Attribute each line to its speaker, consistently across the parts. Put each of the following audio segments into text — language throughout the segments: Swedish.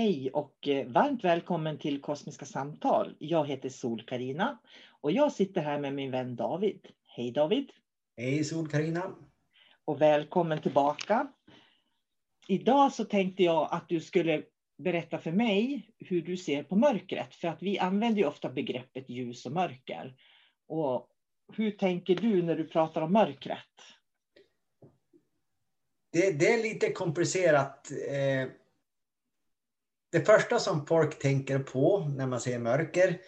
Speaker 1: Hej och eh, varmt välkommen till Kosmiska samtal. Jag heter sol karina och jag sitter här med min vän David. Hej David!
Speaker 2: Hej sol karina
Speaker 1: Och välkommen tillbaka. Idag så tänkte jag att du skulle berätta för mig hur du ser på mörkret. För att vi använder ju ofta begreppet ljus och mörker. Och hur tänker du när du pratar om mörkret?
Speaker 2: Det, det är lite komplicerat. Eh det första som folk tänker på när man ser mörker,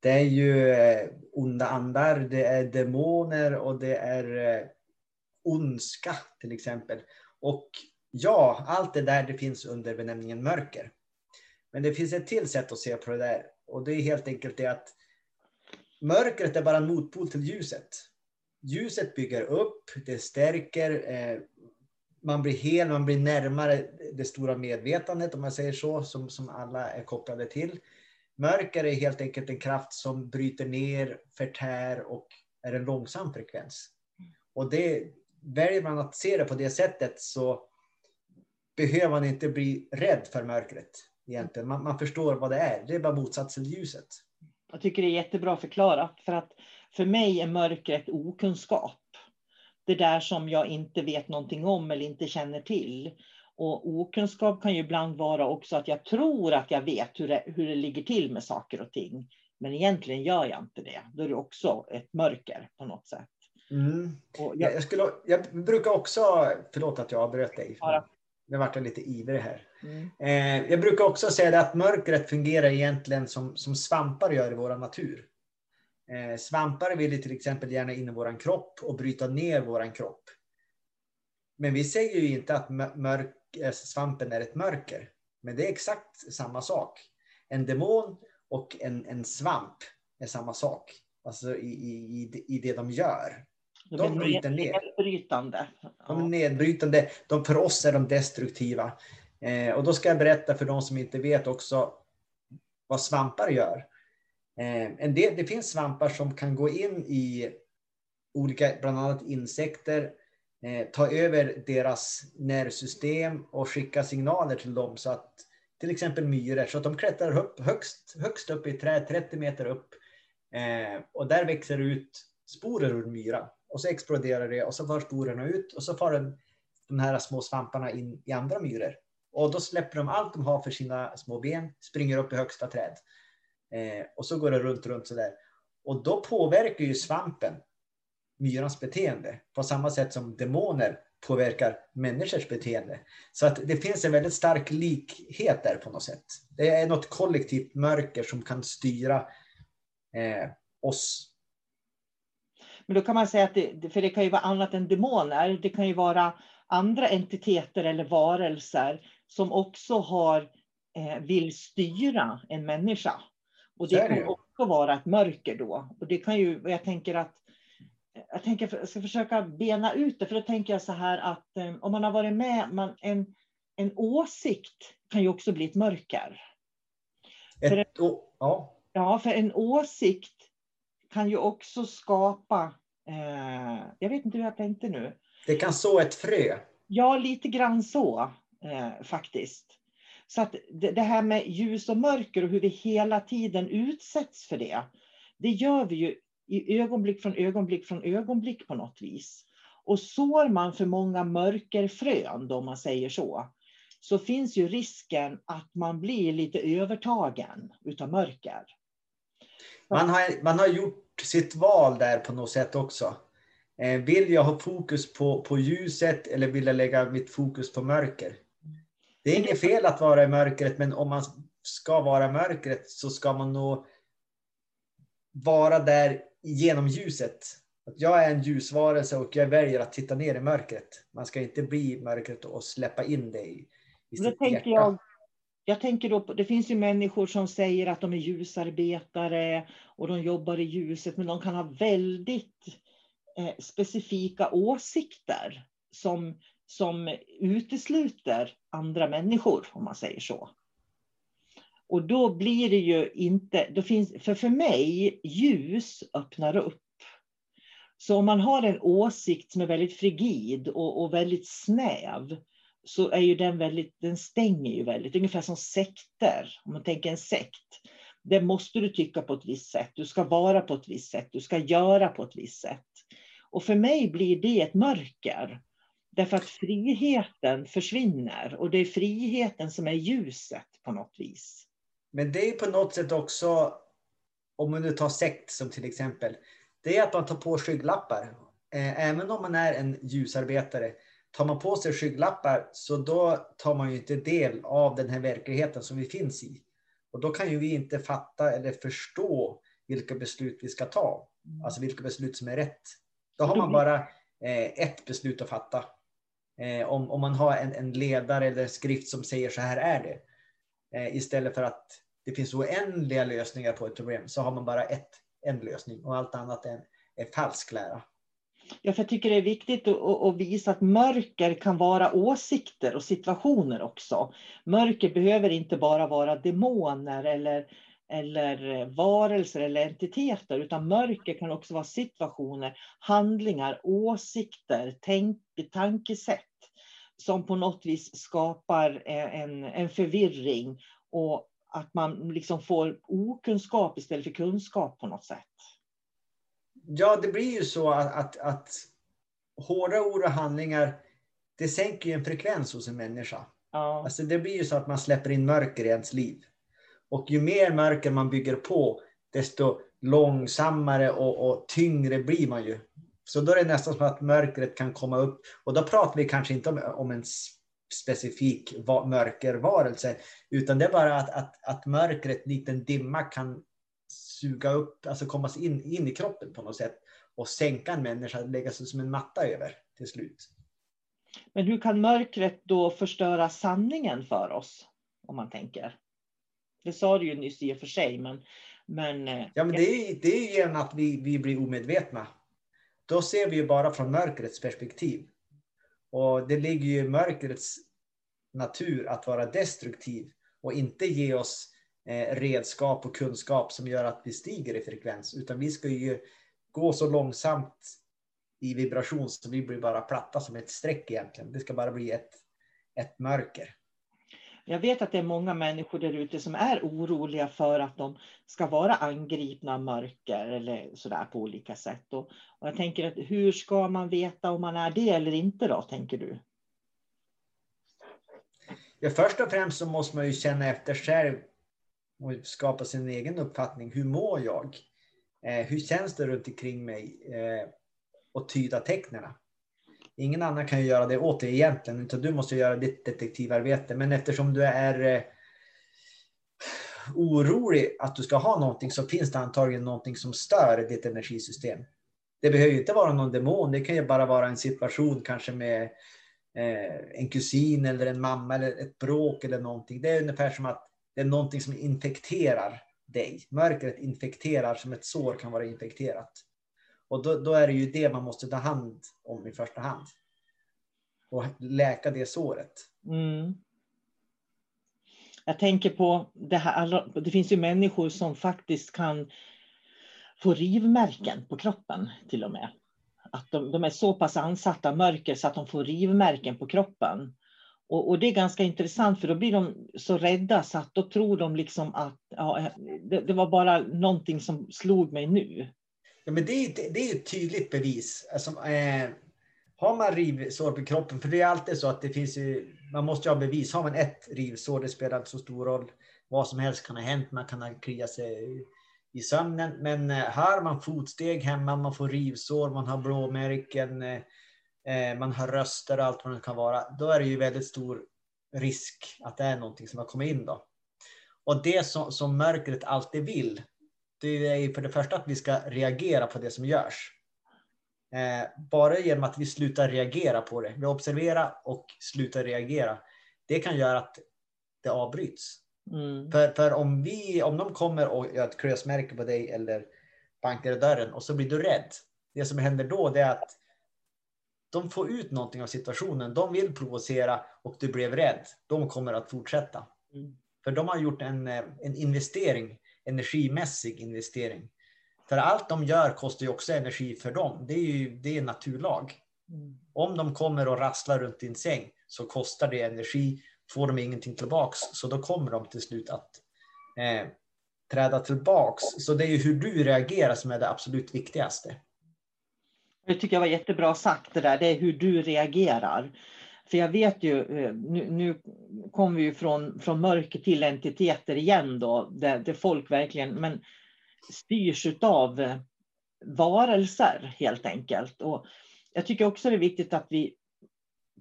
Speaker 2: det är ju eh, onda andar, det är demoner och det är eh, ondska till exempel. Och ja, allt det där det finns under benämningen mörker. Men det finns ett till sätt att se på det där och det är helt enkelt det att mörkret är bara en motpol till ljuset. Ljuset bygger upp, det stärker, eh, man blir hel, man blir närmare det stora medvetandet om man säger så, som, som alla är kopplade till. Mörker är helt enkelt en kraft som bryter ner, förtär och är en långsam frekvens. Och det, väljer man att se det på det sättet så behöver man inte bli rädd för mörkret. Egentligen. Man, man förstår vad det är. Det är bara motsatsen till ljuset.
Speaker 1: Jag tycker det är jättebra förklarat. För att för mig är mörkret okunskap det där som jag inte vet någonting om eller inte känner till. Och okunskap kan ju ibland vara också att jag tror att jag vet hur det, hur det ligger till med saker och ting. Men egentligen gör jag inte det. Då är det också ett mörker på något sätt.
Speaker 2: Mm. Jag, jag, skulle, jag brukar också, förlåt att jag avbröt dig. Nu vart jag lite ivrig här. Mm. Eh, jag brukar också säga att mörkret fungerar egentligen som, som svampar gör i vår natur. Eh, svampar vill till exempel gärna in i vår kropp och bryta ner vår kropp. Men vi säger ju inte att mörk, eh, svampen är ett mörker. Men det är exakt samma sak. en demon och en, en svamp är samma sak. Alltså i, i, i det de gör. De bryter ner.
Speaker 3: Nedbrytande.
Speaker 2: De är nedbrytande. De, för oss är de destruktiva. Eh, och då ska jag berätta för de som inte vet också vad svampar gör. Eh, en del, det finns svampar som kan gå in i olika, bland annat insekter, eh, ta över deras nervsystem och skicka signaler till dem så att till exempel myror, så att de klättrar upp högst, högst upp i träd, 30 meter upp. Eh, och där växer ut sporer ur myra. Och så exploderar det och så far sporerna ut och så far den, de här små svamparna in i andra myror. Och då släpper de allt de har för sina små ben, springer upp i högsta träd. Eh, och så går det runt, runt sådär. Och då påverkar ju svampen myrans beteende på samma sätt som demoner påverkar människors beteende. Så att det finns en väldigt stark likhet där på något sätt. Det är något kollektivt mörker som kan styra eh, oss.
Speaker 3: Men då kan man säga att det, för det kan ju vara annat än demoner. Det kan ju vara andra entiteter eller varelser som också har, eh, vill styra en människa. Och det kan också vara ett mörker då. Och det kan ju, jag tänker att jag, tänker, jag ska försöka bena ut det, för då tänker jag så här att eh, om man har varit med, man, en, en åsikt kan ju också bli ett mörker.
Speaker 2: Ett, för en, ja.
Speaker 3: ja, för en åsikt kan ju också skapa, eh, jag vet inte hur jag tänkte nu.
Speaker 2: Det kan så ett frö.
Speaker 3: Ja, lite grann så eh, faktiskt. Så att det, det här med ljus och mörker och hur vi hela tiden utsätts för det, det gör vi ju i ögonblick från ögonblick från ögonblick på något vis. Och sår man för många mörkerfrön, om man säger så, så finns ju risken att man blir lite övertagen utav mörker.
Speaker 2: Man har, man har gjort sitt val där på något sätt också. Eh, vill jag ha fokus på, på ljuset eller vill jag lägga mitt fokus på mörker? Det är inget fel att vara i mörkret, men om man ska vara i mörkret så ska man nog vara där genom ljuset. Att jag är en ljusvarelse och jag väljer att titta ner i mörkret. Man ska inte bli i mörkret och släppa in det i, i sitt
Speaker 3: tänker jag, jag tänker då, det finns ju människor som säger att de är ljusarbetare och de jobbar i ljuset, men de kan ha väldigt eh, specifika åsikter som, som utesluter andra människor, om man säger så. Och då blir det ju inte, då finns, för för mig, ljus öppnar upp. Så om man har en åsikt som är väldigt frigid och, och väldigt snäv, så är ju den väldigt, den stänger ju väldigt, ungefär som sekter, om man tänker en sekt. Det måste du tycka på ett visst sätt, du ska vara på ett visst sätt, du ska göra på ett visst sätt. Och för mig blir det ett mörker. Därför att friheten försvinner och det är friheten som är ljuset på något vis.
Speaker 2: Men det är på något sätt också, om man nu tar sekt som till exempel, det är att man tar på skygglappar. Eh, även om man är en ljusarbetare, tar man på sig skygglappar så då tar man ju inte del av den här verkligheten som vi finns i. Och då kan ju vi inte fatta eller förstå vilka beslut vi ska ta. Alltså vilka beslut som är rätt. Då har man bara eh, ett beslut att fatta. Eh, om, om man har en, en ledare eller skrift som säger så här är det. Eh, istället för att det finns oändliga lösningar på ett problem så har man bara ett, en lösning och allt annat är, är falsk lära.
Speaker 3: Ja, för jag tycker det är viktigt att, visa att mörker kan vara åsikter och situationer också. Mörker behöver inte bara vara demoner eller, eller varelser eller entiteter, utan mörker kan också vara situationer, handlingar, åsikter, tänk, tankesätt som på något vis skapar en, en förvirring och att man liksom får okunskap istället för kunskap på något sätt.
Speaker 2: Ja, det blir ju så att, att, att hårda ord och handlingar, det sänker ju en frekvens hos en människa. Ja. Alltså det blir ju så att man släpper in mörker i ens liv. Och ju mer mörker man bygger på, desto långsammare och, och tyngre blir man ju. Så då är det nästan som att mörkret kan komma upp. Och då pratar vi kanske inte om, om en specifik mörkervarelse. Utan det är bara att, att, att mörkret likt en dimma kan suga upp, alltså komma in, in i kroppen på något sätt och sänka en människa, lägga sig som en matta över till slut.
Speaker 3: Men hur kan mörkret då förstöra sanningen för oss? Om man tänker. Det sa du ju nyss i och för sig, men... men
Speaker 2: eh, ja, men det är, det är genom att vi, vi blir omedvetna. Då ser vi ju bara från mörkrets perspektiv. Och det ligger ju i mörkrets natur att vara destruktiv och inte ge oss eh, redskap och kunskap som gör att vi stiger i frekvens, utan vi ska ju gå så långsamt i vibration så vi blir bara platta som ett streck egentligen. Det ska bara bli ett, ett mörker.
Speaker 3: Jag vet att det är många människor där ute som är oroliga för att de ska vara angripna av mörker eller sådär på olika sätt. Och, och jag tänker att hur ska man veta om man är det eller inte då, tänker du?
Speaker 2: Ja, först och främst så måste man ju känna efter själv och skapa sin egen uppfattning. Hur mår jag? Eh, hur känns det runt omkring mig? Eh, och tyda tecknen. Ingen annan kan ju göra det åt dig egentligen, utan du måste göra ditt detektivarbete. Men eftersom du är eh, orolig att du ska ha någonting så finns det antagligen någonting som stör ditt energisystem. Det behöver ju inte vara någon demon, det kan ju bara vara en situation kanske med eh, en kusin eller en mamma eller ett bråk eller någonting. Det är ungefär som att det är någonting som infekterar dig. Mörkret infekterar som ett sår kan vara infekterat. Och då, då, är det ju det man måste ta hand om i första hand. Och läka det såret.
Speaker 3: Mm. Jag tänker på det här, det finns ju människor som faktiskt kan få rivmärken på kroppen till och med. Att de, de är så pass ansatta av mörker så att de får rivmärken på kroppen. Och, och, det är ganska intressant för då blir de så rädda så att då tror de liksom att ja, det, det var bara någonting som slog mig nu.
Speaker 2: Ja, men det, är, det är ett tydligt bevis. Alltså, eh, har man rivsår på kroppen, för det är alltid så att det finns ju, man måste ju ha bevis. Har man ett rivsår, det spelar inte så stor roll. Vad som helst kan ha hänt, man kan ha kliat sig i sömnen. Men här har man fotsteg hemma, man får rivsår, man har blåmärken, eh, eh, man har röster och allt vad det kan vara. Då är det ju väldigt stor risk att det är någonting som har kommit in då. Och det som, som mörkret alltid vill, det är för det första att vi ska reagera på det som görs. Eh, bara genom att vi slutar reagera på det, vi observerar och slutar reagera, det kan göra att det avbryts. Mm. För, för om, vi, om de kommer och gör ett krösmärke på dig eller bankar i dörren och så blir du rädd. Det som händer då det är att de får ut någonting av situationen. De vill provocera och du blev rädd. De kommer att fortsätta. Mm. För de har gjort en, eh, en investering energimässig investering. För allt de gör kostar ju också energi för dem. Det är ju det är naturlag. Mm. Om de kommer och rasslar runt din säng så kostar det energi. Får de ingenting tillbaks så då kommer de till slut att eh, träda tillbaks. Så det är ju hur du reagerar som är det absolut viktigaste.
Speaker 3: Det tycker jag var jättebra sagt det där. Det är hur du reagerar. För jag vet ju, eh, nu, nu kommer vi ju från, från mörker till entiteter igen då, där, där folk verkligen men styrs av eh, varelser helt enkelt. Och jag tycker också det är viktigt att vi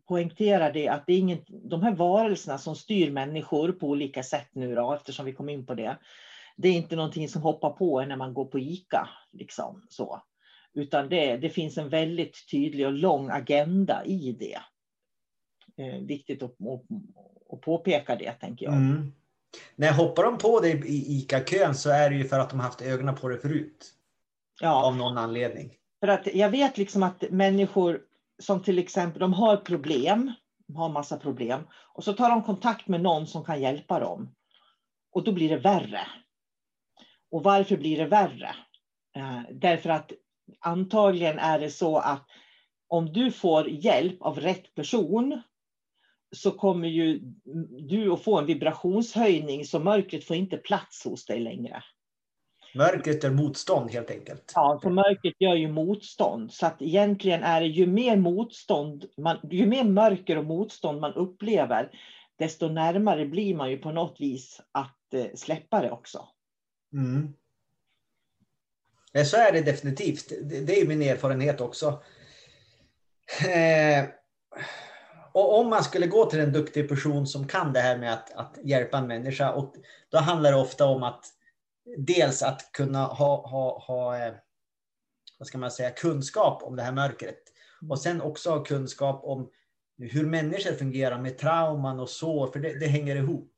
Speaker 3: poängterar det att det är ingen, de här varelserna som styr människor på olika sätt nu då, eftersom vi kom in på det. Det är inte någonting som hoppar på en när man går på ICA. Liksom, så. Utan det, det finns en väldigt tydlig och lång agenda i det viktigt att, att, påpeka det, tänker jag. Mm.
Speaker 2: När hoppar de på det i ICA-kön så är det ju för att de haft ögonen på det förut. Ja. Av någon anledning.
Speaker 3: För att jag vet liksom att människor som till exempel, de har problem, de har massa problem, och så tar de kontakt med någon som kan hjälpa dem. Och då blir det värre. Och varför blir det värre? Eh, därför att antagligen är det så att om du får hjälp av rätt person så kommer ju du att få en vibrationshöjning så mörkret får inte plats hos dig längre.
Speaker 2: Mörkret är motstånd helt enkelt.
Speaker 3: Ja, för mörkret gör ju motstånd. Så att egentligen är det ju mer motstånd, man, ju mer mörker och motstånd man upplever, desto närmare blir man ju på något vis att eh, släppa det också.
Speaker 2: Mm. Så är det definitivt. Det, det är min erfarenhet också. Eh, och om man skulle gå till en duktig person som kan det här med att, att hjälpa en människa, och då handlar det ofta om att dels att kunna ha, ha, ha eh, vad ska man säga, kunskap om det här mörkret. Och sen också ha kunskap om hur människor fungerar med trauman och sår, för det, det hänger ihop.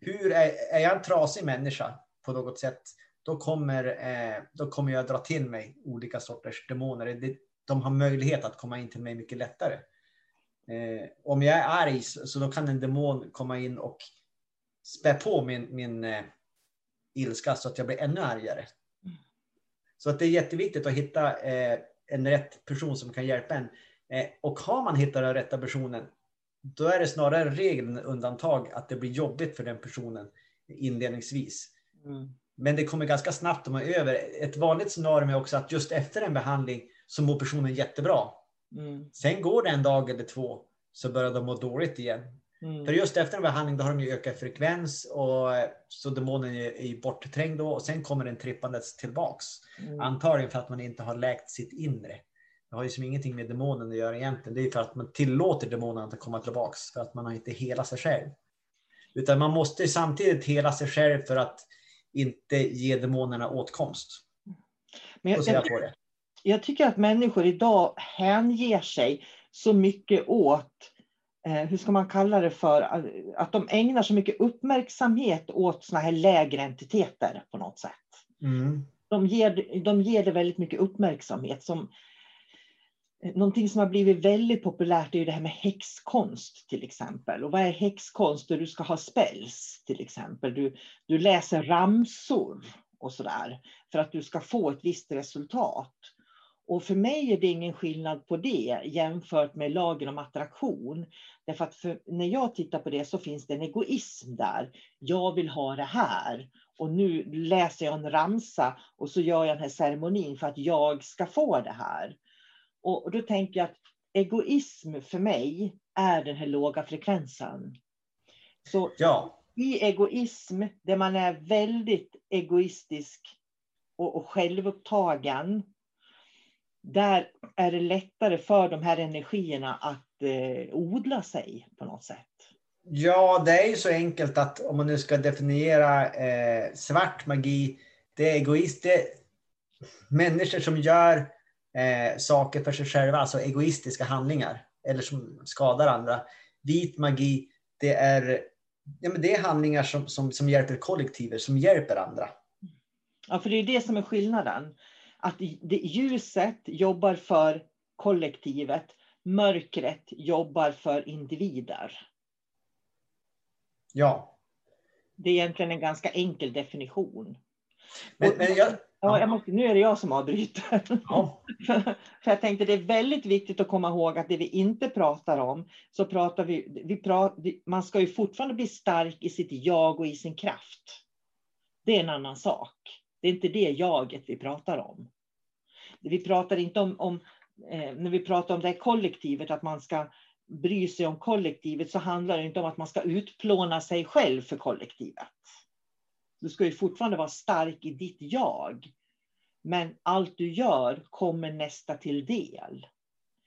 Speaker 2: hur är, är jag en trasig människa på något sätt, då kommer, eh, då kommer jag dra till mig olika sorters demoner. De har möjlighet att komma in till mig mycket lättare. Eh, om jag är arg så då kan en demon komma in och spä på min, min eh, ilska så att jag blir ännu argare. Så att det är jätteviktigt att hitta eh, en rätt person som kan hjälpa en. Eh, och har man hittat den rätta personen, då är det snarare regel än undantag att det blir jobbigt för den personen inledningsvis. Mm. Men det kommer ganska snabbt att vara över. Ett vanligt scenario är också att just efter en behandling så mår personen jättebra. Mm. Sen går det en dag eller två så börjar de må dåligt igen. Mm. För just efter en behandling då har de ju ökat frekvens och så demonen är, är bortträngd då och sen kommer den trippandes tillbaks. Mm. Antagligen för att man inte har läkt sitt inre. Det har ju som ingenting med demonen att göra egentligen. Det är för att man tillåter demonen att komma tillbaks för att man har inte hela sig själv. Utan man måste samtidigt hela sig själv för att inte ge demonerna åtkomst.
Speaker 3: Men jag, jag, jag, tycker att människor idag hänger sig så mycket åt, eh, hur ska man kalla det för, att de ägnar så mycket uppmärksamhet åt såna här lägre entiteter på något sätt. Mm. De, ger, de ger det väldigt mycket uppmärksamhet. Som, eh, Någonting som har blivit väldigt populärt är det här med häxkonst till exempel. Och vad är häxkonst? Du ska ha spells till exempel. Du, du läser ramsor och sådär för att du ska få ett visst resultat. Och för mig är det ingen skillnad på det jämfört med lagen om attraktion. Därför att för, när jag tittar på det så finns det en egoism där. Jag vill ha det här. Och nu läser jag en ramsa och så gör jag den här ceremonin för att jag ska få det här. Och, och då tänker jag att egoism för mig är den här låga frekvensen. Så ja. i egoism, där man är väldigt egoistisk och, och självupptagen, där är det lättare för de här energierna att eh, odla sig på något sätt.
Speaker 2: Ja, det är ju så enkelt att om man nu ska definiera eh, svart magi, det är egoist, det är människor som gör eh, saker för sig själva, alltså egoistiska handlingar, eller som skadar andra. Vit magi, det är, ja, men det är handlingar som, som, som hjälper kollektivet, som hjälper andra.
Speaker 3: Ja, för det är det som är skillnaden att ljuset jobbar för kollektivet, mörkret jobbar för individer.
Speaker 2: Ja.
Speaker 3: Det är egentligen en ganska enkel definition.
Speaker 2: Men, men jag,
Speaker 3: ja, jag måste, nu är det jag som avbryter. Ja. för jag tänkte det är väldigt viktigt att komma ihåg att det vi inte pratar om, så pratar vi, vi pratar, man ska ju fortfarande bli stark i sitt jag och i sin kraft. Det är en annan sak. Det är inte det jaget vi pratar om. Vi pratar inte om, om eh, när vi pratar om det här kollektivet, att man ska bry sig om kollektivet, så handlar det inte om att man ska utplåna sig själv för kollektivet. Du ska ju fortfarande vara stark i ditt jag. Men allt du gör kommer nästa till del.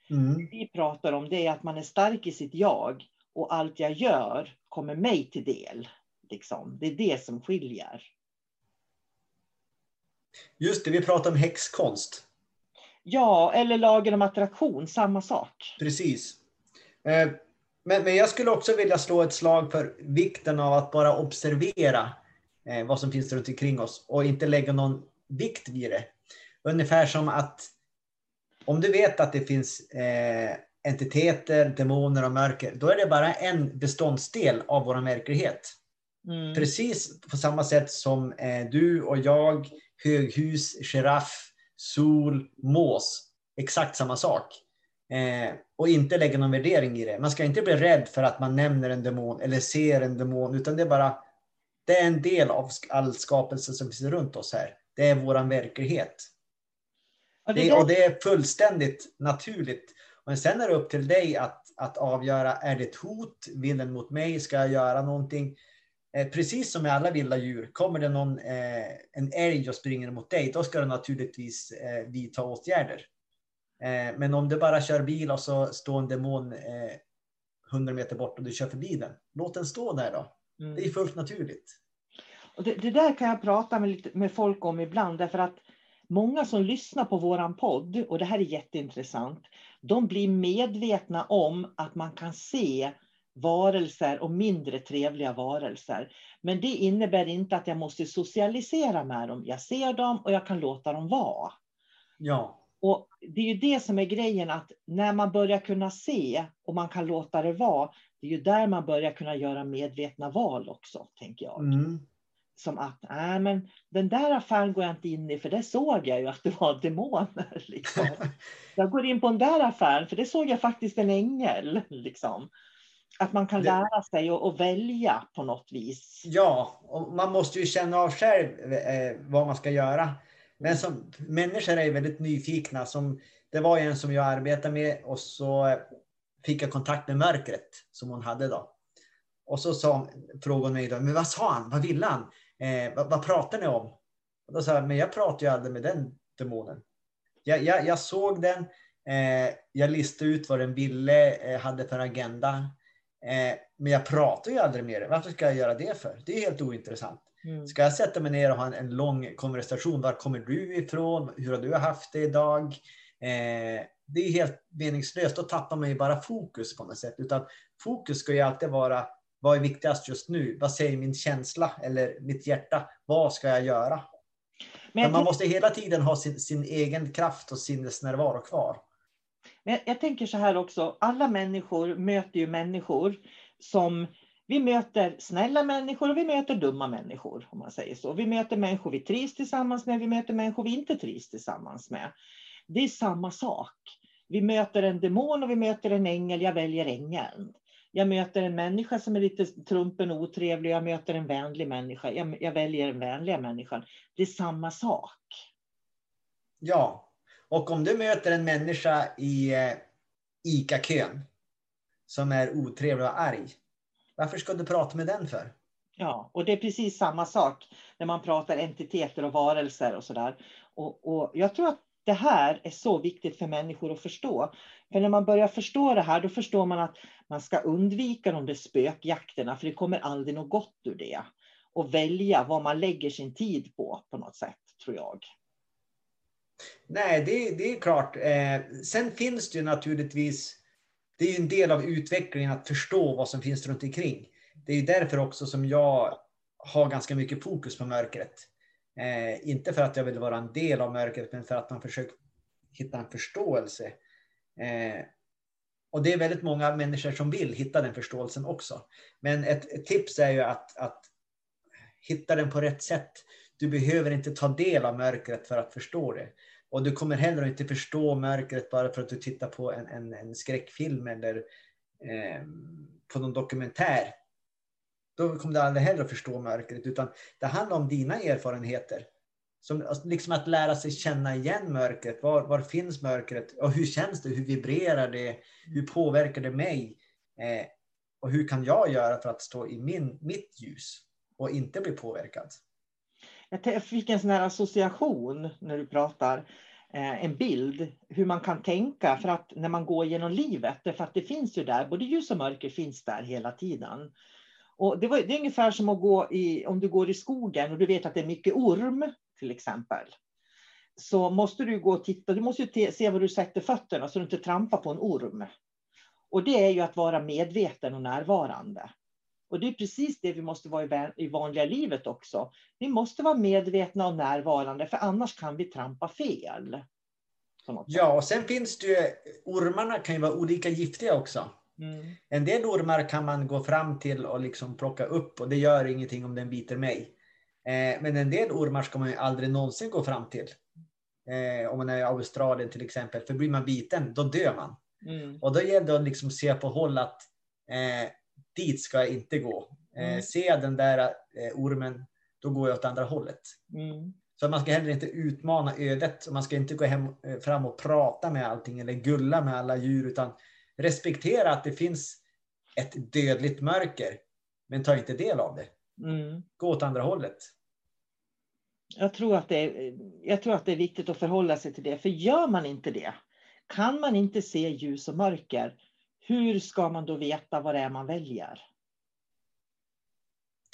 Speaker 3: Mm. Det vi pratar om det är att man är stark i sitt jag och allt jag gör kommer mig till del. Liksom. Det är det som skiljer.
Speaker 2: Just det, vi pratar om häxkonst.
Speaker 3: Ja, eller lagen om attraktion, samma sak.
Speaker 2: Precis. Eh, men, men jag skulle också vilja slå ett slag för vikten av att bara observera eh, vad som finns runt omkring oss och inte lägga någon vikt vid det. Ungefär som att om du vet att det finns eh, entiteter, demoner och mörker, då är det bara en beståndsdel av vår verklighet. Mm. Precis på samma sätt som du och jag, höghus, giraff, sol, mås. Exakt samma sak. Eh, och inte lägga någon värdering i det. Man ska inte bli rädd för att man nämner en demon eller ser en demon, utan det är bara det är en del av all skapelse som finns runt oss här. Det är våran verklighet. Och det, och det är fullständigt naturligt. Men sen är det upp till dig att, att avgöra, är det ett hot? Vill den mot mig? Ska jag göra någonting? Eh, precis som med alla vilda djur, kommer det någon, eh, en älg och springer mot dig, då ska du naturligtvis eh, vidta åtgärder. Eh, men om du bara kör bil och så står en demon 100 eh, meter bort och du kör förbi den, låt den stå där då. Mm. Det är fullt naturligt.
Speaker 3: Och det, det, där kan jag prata med, lite, med folk om ibland, därför att många som lyssnar på våran podd, och det här är jätteintressant, de blir medvetna om att man kan se varelser och mindre trevliga varelser. Men det innebär inte att jag måste socialisera med dem. Jag ser dem och jag kan låta dem vara.
Speaker 2: Ja.
Speaker 3: Och det är ju det som är grejen, att när man börjar kunna se och man kan låta det vara, det är ju där man börjar kunna göra medvetna val också, tänker jag.
Speaker 2: Mm.
Speaker 3: Som att, nej men den där affären går jag inte in i, för det såg jag ju att det var demoner. Liksom. jag går in på den där affären, för det såg jag faktiskt en ängel. Liksom. Att man kan lära sig och, och välja på något vis.
Speaker 2: Ja, och man måste ju känna av själv eh, vad man ska göra. Men som människor är väldigt nyfikna. Som, det var en som jag arbetade med och så fick jag kontakt med mörkret som hon hade då. Och så sa, frågade hon mig då, men vad sa han? Vad ville han? Eh, vad, vad pratar ni om? Och då sa jag, men jag pratar ju aldrig med den demonen. Jag, jag, jag såg den, eh, jag listade ut vad den ville, eh, hade för agenda. Eh, men jag pratar ju aldrig med den. Varför ska jag göra det för? Det är helt ointressant.
Speaker 3: Mm.
Speaker 2: Ska jag sätta mig ner och ha en, en lång konversation? Var kommer du ifrån? Hur har du haft det idag? Eh, det är helt meningslöst. Då tappar man ju bara fokus på något sätt. Utan fokus ska ju alltid vara vad är viktigast just nu? Vad säger min känsla eller mitt hjärta? Vad ska jag göra?
Speaker 3: Men
Speaker 2: Men
Speaker 3: jag,
Speaker 2: man
Speaker 3: tänk-
Speaker 2: måste hela tiden ha sin, sin egen kraft och sinnesnärvaro kvar
Speaker 3: men jag, jag tänker så här också, alla människor möter ju människor som vi möter snälla människor och vi möter dumma människor, om man säger så. Vi möter människor vi trivs tillsammans med, vi möter människor vi inte trivs tillsammans med. Det är samma sak. Vi möter en demon och vi möter en ängel, jag väljer ängeln. Jag möter en människa som är lite trumpen och otrevlig, jag möter en vänlig människa, jag, jag väljer den vänliga människan. Det är samma sak.
Speaker 2: Ja, och om du möter en människa i eh, ICA-kön som är otrevlig och arg. Varför ska du prata med den för?
Speaker 3: Ja, och det är precis samma sak när man pratar entiteter och varelser och sådär. Och, och jag tror att det här är så viktigt för människor att förstå. För när man börjar förstå det här, då förstår man att man ska undvika de där spökjakterna, för det kommer aldrig något gott ur det. Och välja vad man lägger sin tid på, på något sätt, tror jag.
Speaker 2: Nej, det, det är klart. Eh, sen finns det ju naturligtvis, det är ju en del av utvecklingen att förstå vad som finns runt omkring. Det är ju därför också som jag har ganska mycket fokus på mörkret. Eh, inte för att jag vill vara en del av mörkret, men för att man försöker hitta en förståelse. Eh, och det är väldigt många människor som vill hitta den förståelsen också. Men ett, ett tips är ju att, att hitta den på rätt sätt. Du behöver inte ta del av mörkret för att förstå det. Och du kommer heller inte förstå mörkret bara för att du tittar på en, en, en skräckfilm eller eh, på någon dokumentär. Då kommer du aldrig heller att förstå mörkret, utan det handlar om dina erfarenheter. Som, alltså, liksom att lära sig känna igen mörkret. Var, var finns mörkret? Och hur känns det? Hur vibrerar det? Hur påverkar det mig? Eh, och hur kan jag göra för att stå i min, mitt ljus och inte bli påverkad?
Speaker 3: Jag fick en sån här association när du pratar, eh, en bild, hur man kan tänka för att när man går genom livet, för att det finns ju där, både ljus och mörker finns där hela tiden. Och det, var, det är ungefär som att gå i, om du går i skogen och du vet att det är mycket orm till exempel. Så måste du gå och titta, du måste ju te, se var du sätter fötterna så du inte trampar på en orm. Och det är ju att vara medveten och närvarande. Och det är precis det vi måste vara i vanliga livet också. Vi måste vara medvetna och närvarande, för annars kan vi trampa fel.
Speaker 2: Ja, och sen finns det ju, ormarna kan ju vara olika giftiga också.
Speaker 3: Mm.
Speaker 2: En del ormar kan man gå fram till och liksom plocka upp och det gör ingenting om den biter mig. Eh, men en del ormar ska man ju aldrig någonsin gå fram till. Eh, om man är i Australien till exempel, för blir man biten då dör man.
Speaker 3: Mm.
Speaker 2: Och då gäller det att liksom se på håll att eh, dit ska jag inte gå. Eh,
Speaker 3: Mm.
Speaker 2: Ser jag den där eh, ormen, då går jag åt andra hållet.
Speaker 3: Mm.
Speaker 2: Så man ska heller inte utmana ödet. Man ska inte gå hem, eh, fram och prata med allting eller gulla med alla djur, utan respektera att det finns ett dödligt mörker. Men ta inte del av det.
Speaker 3: Mm.
Speaker 2: Gå åt andra hållet.
Speaker 3: Jag, tror att det är, jag tror att det är viktigt att förhålla sig till det, för gör man inte det, kan man inte se ljus och mörker, hur ska man då veta vad det är man väljer?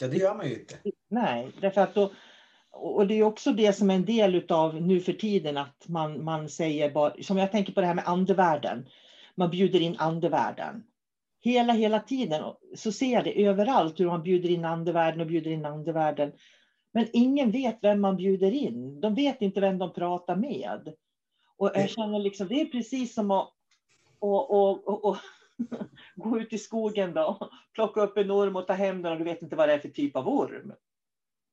Speaker 2: Ja, det gör man ju inte.
Speaker 3: Nej, därför att då, och det är också det som är en del av nu för tiden att man, man säger bara, som jag tänker på det här med andevärlden. Man bjuder in andevärlden. Hela, hela tiden så ser jag det överallt hur man bjuder in andevärlden och bjuder in andevärlden. Men ingen vet vem man bjuder in. De vet inte vem de pratar med. Och jag känner liksom, det är precis som att och, och, och, och gå ut i skogen då, plocka upp en orm och ta hem den och du vet inte vad det är för typ av orm.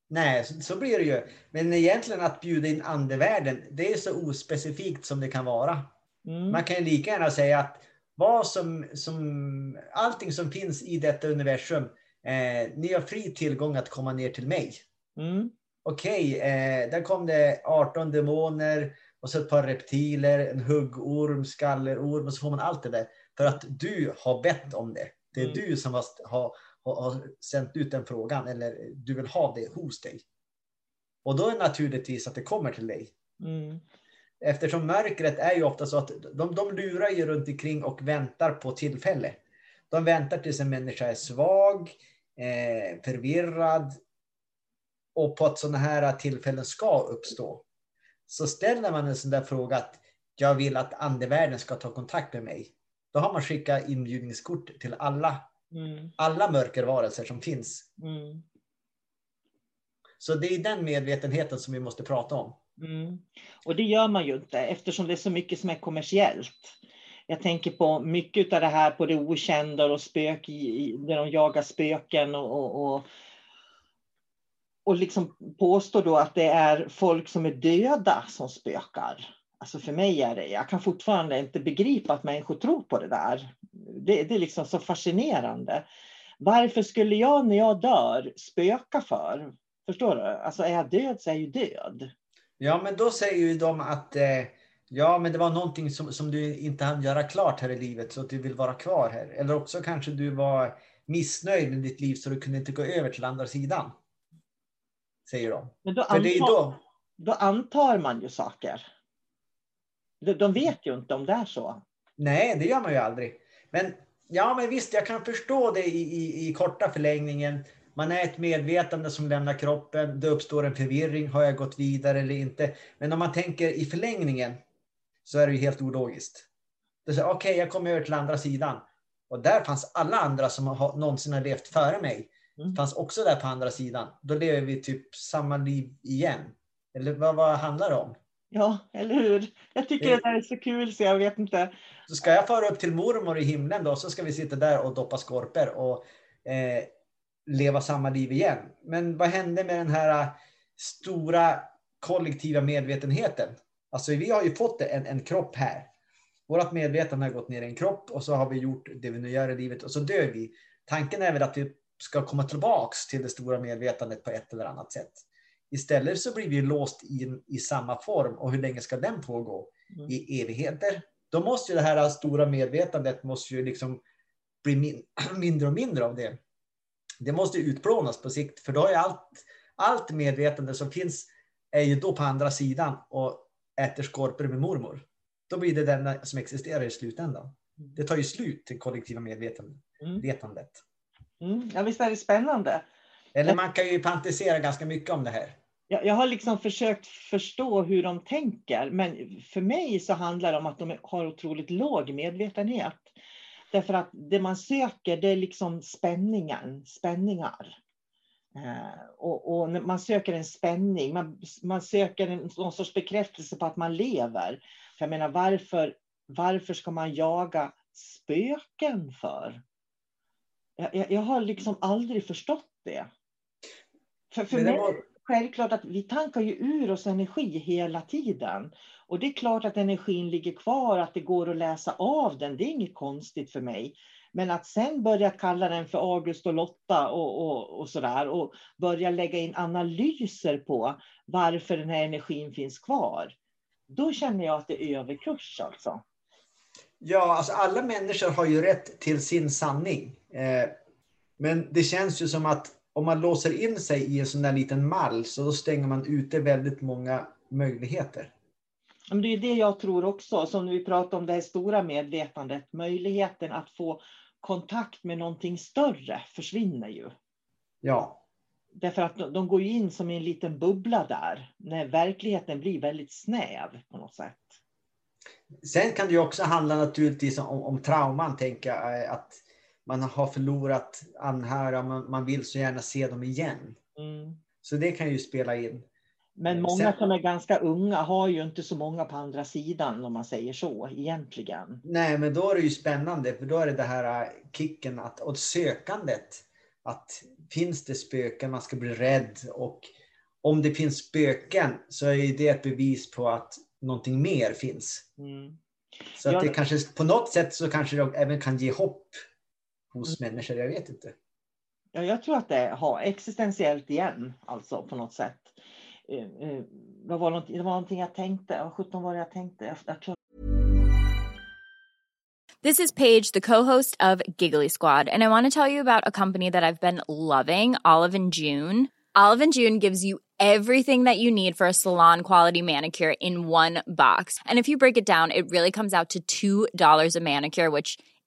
Speaker 2: Nej, så, så blir det ju. Men egentligen att bjuda in andevärlden, det är så ospecifikt som det kan vara. Mm. Man kan ju lika gärna säga att vad som, som, allting som finns i detta universum, eh, ni har fri tillgång att komma ner till mig. Mm. Okej, okay, eh, där kom det 18 demoner och så ett par reptiler, en huggorm, skallerorm och så får man allt det där. För att du har bett om det. Det är mm. du som har, har, har sänt ut den frågan eller du vill ha det hos dig. Och då är det naturligtvis att det kommer till dig. Mm. Eftersom mörkret är ju ofta så att de, de lurar ju runt omkring och väntar på tillfälle. De väntar tills en människa är svag, eh, förvirrad och på att sådana här tillfällen ska uppstå. Så ställer man en sån där fråga att jag vill att andevärlden ska ta kontakt med mig. Då har man skickat inbjudningskort till alla, mm. alla mörkervarelser som finns. Mm. Så det är den medvetenheten som vi måste prata om.
Speaker 3: Mm. Och det gör man ju inte eftersom det är så mycket som är kommersiellt. Jag tänker på mycket av det här på det okända och spök i, där de jagar spöken och, och, och, och liksom påstår då att det är folk som är döda som spökar. Alltså för mig är det, jag kan fortfarande inte begripa att människor tror på det där. Det, det är liksom så fascinerande. Varför skulle jag när jag dör spöka för? Förstår du? Alltså är jag död så är jag ju död.
Speaker 2: Ja, men då säger ju de att eh, ja, men det var någonting som, som du inte hann göra klart här i livet så att du vill vara kvar här. Eller också kanske du var missnöjd med ditt liv så du kunde inte gå över till andra sidan. Säger de.
Speaker 3: Men då, antar, då... då antar man ju saker. De, vet ju inte om det är så.
Speaker 2: Nej, det gör man ju aldrig. Men ja, men visst, jag kan förstå det i, i, i korta förlängningen. Man är ett medvetande som lämnar kroppen. Det uppstår en förvirring. Har jag gått vidare eller inte? Men om man tänker i förlängningen så är det ju helt ologiskt. Okej, okay, jag kommer över till andra sidan. Och där fanns alla andra som har, någonsin har levt före mig. Mm. Fanns också där på andra sidan. Då lever vi typ samma liv igen. Eller vad, vad handlar det om?
Speaker 3: Ja, eller hur? Jag tycker det, det där är så kul så jag vet inte.
Speaker 2: Så ska jag föra upp till mormor i himlen då så ska vi sitta där och doppa skorpor och eh, leva samma liv igen. Men vad hände med den här äh, stora kollektiva medvetenheten? Alltså vi har ju fått en, en kropp här. Vårt medvetande har gått ner i en kropp och så har vi gjort det vi nu gör i livet och så dör vi. Tanken är väl att vi ska komma tillbaks till det stora medvetandet på ett eller annat sätt. Istället så blir vi låst in i samma form och hur länge ska den pågå? Mm. I evigheter? Då måste ju det här stora medvetandet måste ju liksom bli min mindre och mindre av det det måste utplånas på sikt, för då är allt, allt medvetande som finns är ju då på andra sidan och äter skorpor med mormor. Då blir det den som existerar i slutändan. Det tar ju slut, det kollektiva medvetandet.
Speaker 3: Mm. Mm. Ja, visst är det spännande.
Speaker 2: Eller man kan ju fantisera ganska mycket om det här.
Speaker 3: Jag, jag har liksom försökt förstå hur de tänker, men för mig så handlar det om att de har otroligt låg medvetenhet. Därför att det man söker det är liksom spänningen, spänningar. Eh, och, och man söker en spänning, man, man söker en, någon sorts bekräftelse på att man lever. För jag menar varför, varför ska man jaga spöken för? Jag, jag, jag har liksom aldrig förstått det. För, för mig var självklart att vi tankar ju ur oss energi hela tiden. Och det är klart att energin ligger kvar, att det går att läsa av den. Det är inget konstigt för mig. Men att sen börja kalla den för August och Lotta och, och, och sådär och börja lägga in analyser på varför den här energin finns kvar. Då känner jag att det är överkurs alltså.
Speaker 2: Ja, alltså alla människor har ju rätt till sin sanning. Eh, men det känns ju som att om man låser in sig i en sån där liten mall så då stänger man ute väldigt många möjligheter.
Speaker 3: Men det är det jag tror också, som vi pratar om det här stora medvetandet, möjligheten att få kontakt med någonting större försvinner ju.
Speaker 2: Ja.
Speaker 3: Därför att de går in som i en liten bubbla där, när verkligheten blir väldigt snäv på något sätt.
Speaker 2: Sen kan det ju också handla naturligtvis om, om trauman, tänka att man har förlorat anhöriga, man, man vill så gärna se dem igen.
Speaker 3: Mm.
Speaker 2: Så det kan ju spela in.
Speaker 3: Men många
Speaker 2: Sen-
Speaker 3: som är ganska unga har ju inte så många på andra sidan om man säger så egentligen.
Speaker 2: Nej, men då är det ju spännande för då är det det här äh, kicken att, och sökandet. Att finns det spöken, man ska bli rädd och om det finns spöken så är det ett bevis på att någonting mer finns.
Speaker 3: Mm.
Speaker 2: Så att det- kanske på något sätt så kanske det även kan ge hopp hos
Speaker 3: Mm.
Speaker 2: människor, jag vet inte.
Speaker 3: Ja, jag tror att det har existentiellt igen, alltså på något sätt. Eh, eh, vad var någonting, det var någonting jag tänkte, vad sjutton var det jag tänkte? Jag, jag tror
Speaker 4: This is Paige, the co-host of Giggly Squad, and I want to tell you about a company that I've been loving, Olive and June. Olive and June gives you everything that you need for a salon quality manicure in one box. And if you break it down, it really comes out to $2 a manicure, which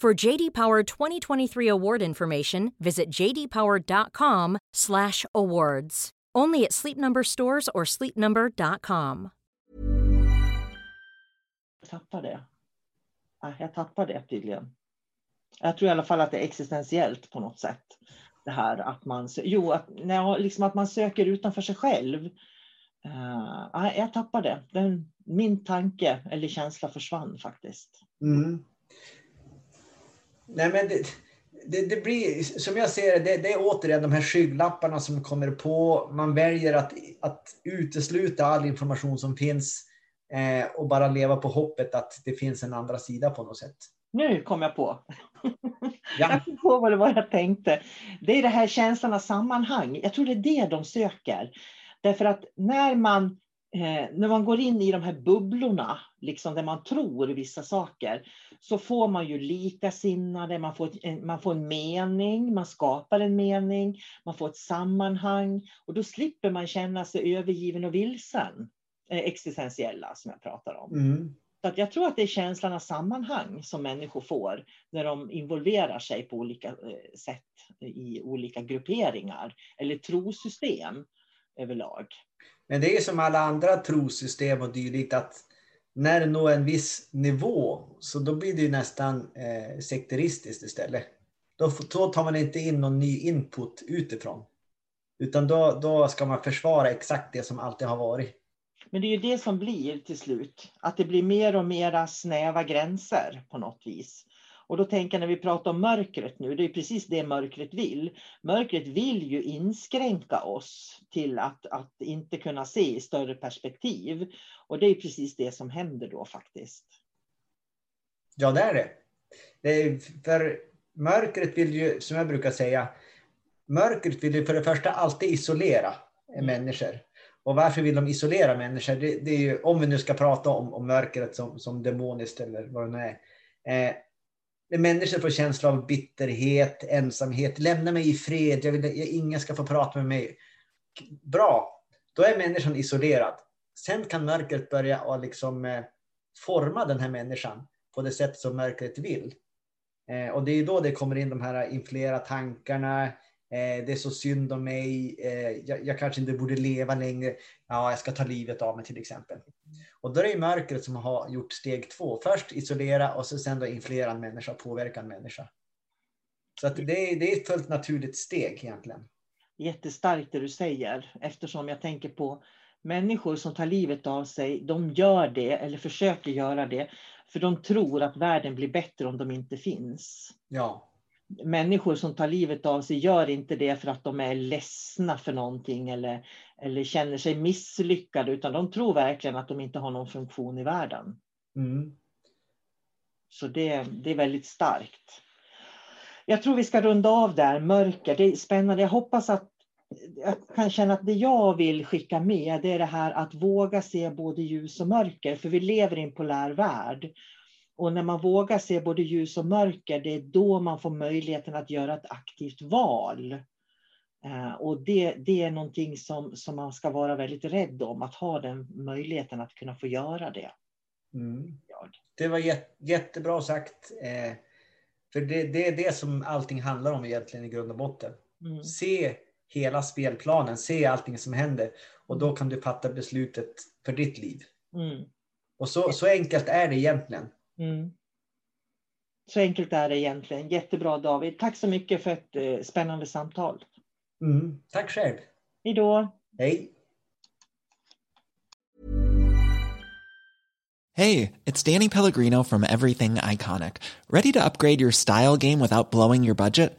Speaker 5: For JD Power 2023 award information, visit jdpower.com/awards. Only at Sleep Number stores or sleepnumber.com.
Speaker 3: tappar det. Ja, jag tappar det tydligen. Jag tror i alla fall att det är existentiellt på något sätt. Det här att man, jo, att, nej, liksom att man söker utanför sig själv. Uh, ja, jag tappar det. Den, min tanke eller känsla försvann faktiskt.
Speaker 2: Mm. Nej, men det, det, det blir, som jag ser det, det, är återigen de här skygglapparna som kommer på. Man väljer att, att utesluta all information som finns eh, och bara leva på hoppet att det finns en andra sida på något sätt.
Speaker 3: Nu kom jag på.
Speaker 2: Ja.
Speaker 3: Jag kom på vad det var jag tänkte. Det är det här känslan av sammanhang. Jag tror det är det de söker. Därför att när man, eh, när man går in i de här bubblorna, liksom där man tror vissa saker, så får man ju likasinnade, man får, en, man får en mening, man skapar en mening, man får ett sammanhang och då slipper man känna sig övergiven och vilsen. Eh, existentiella som jag pratar om.
Speaker 2: Mm.
Speaker 3: Så att jag tror att det är känslan av sammanhang som människor får när de involverar sig på olika eh, sätt i olika grupperingar eller trosystem överlag.
Speaker 2: Men det är som alla andra trosystem och dylikt att när det når en viss nivå så då blir det ju nästan eh, sekteristiskt istället. Då, då tar man inte in någon ny input utifrån. Utan då, då ska man försvara exakt det som alltid har varit.
Speaker 3: Men det är ju det som blir till slut, att det blir mer och mera snäva gränser på något vis. Och då tänker jag när vi pratar om mörkret nu, det är precis det mörkret vill. Mörkret vill ju inskränka oss till att, att inte kunna se i större perspektiv. Och det är precis det som händer då faktiskt.
Speaker 2: Ja, det är det. för mörkret vill ju, som jag brukar säga, mörkret vill ju för det första alltid isolera mm. människor. Och varför vill de isolera människor? Det, det är ju, om vi nu ska prata om, om mörkret som, som demoniskt eller vad det nu är. Eh, människor får känsla av bitterhet, ensamhet. Lämna mig i fred, jag vill, jag, ingen ska få prata med mig. Bra, då är människan isolerad. Sen kan mörkret börja och liksom, eh, forma den här människan på det sätt som mörkret vill. Eh, och det är då det kommer in de här influera tankarna. Eh, det är så synd om mig. Eh, jag, jag, kanske inte borde leva längre. Ja, jag ska ta livet av mig till exempel. Och då är det mörkret som har gjort steg två. Först isolera och så sen då influera en människa, påverka en människa. Så att det, det är ett fullt naturligt steg egentligen.
Speaker 3: Jättestarkt det du säger eftersom jag tänker på människor som tar livet av sig. De gör det eller försöker göra det för de tror att världen blir bättre om de inte finns.
Speaker 2: Ja.
Speaker 3: Människor som tar livet av sig gör inte det för att de är ledsna för någonting eller, eller känner sig misslyckade, utan de tror verkligen att de inte har någon funktion i världen.
Speaker 2: Mm.
Speaker 3: Så det, det är väldigt starkt. Jag tror vi ska runda av där, mörker. Det är spännande. Jag hoppas att jag kan känna att det jag vill skicka med det är det här att våga se både ljus och mörker, för vi lever i en polär värld. Och när man vågar se både ljus och mörker, det är då man får möjligheten att göra ett aktivt val. Eh, och det, det är någonting som, som man ska vara väldigt rädd om, att ha den möjligheten att kunna få göra det.
Speaker 2: Mm. Det var jättebra sagt. Eh, för det, det, är det som allting handlar om egentligen i grund och botten. Mm. Se hela spelplanen, se allting som händer och då kan du fatta beslutet för ditt liv.
Speaker 3: Mm.
Speaker 2: Och så, så enkelt är det egentligen.
Speaker 3: Mm. Så enkelt är det egentligen. Jättebra David. Tack så mycket för ett eh, spännande samtal.
Speaker 2: Mm. Tack själv.
Speaker 3: Hej då.
Speaker 2: Hej.
Speaker 6: Hey, it's Danny Pellegrino from Everything Iconic. Ready to upgrade your style game without blowing your budget?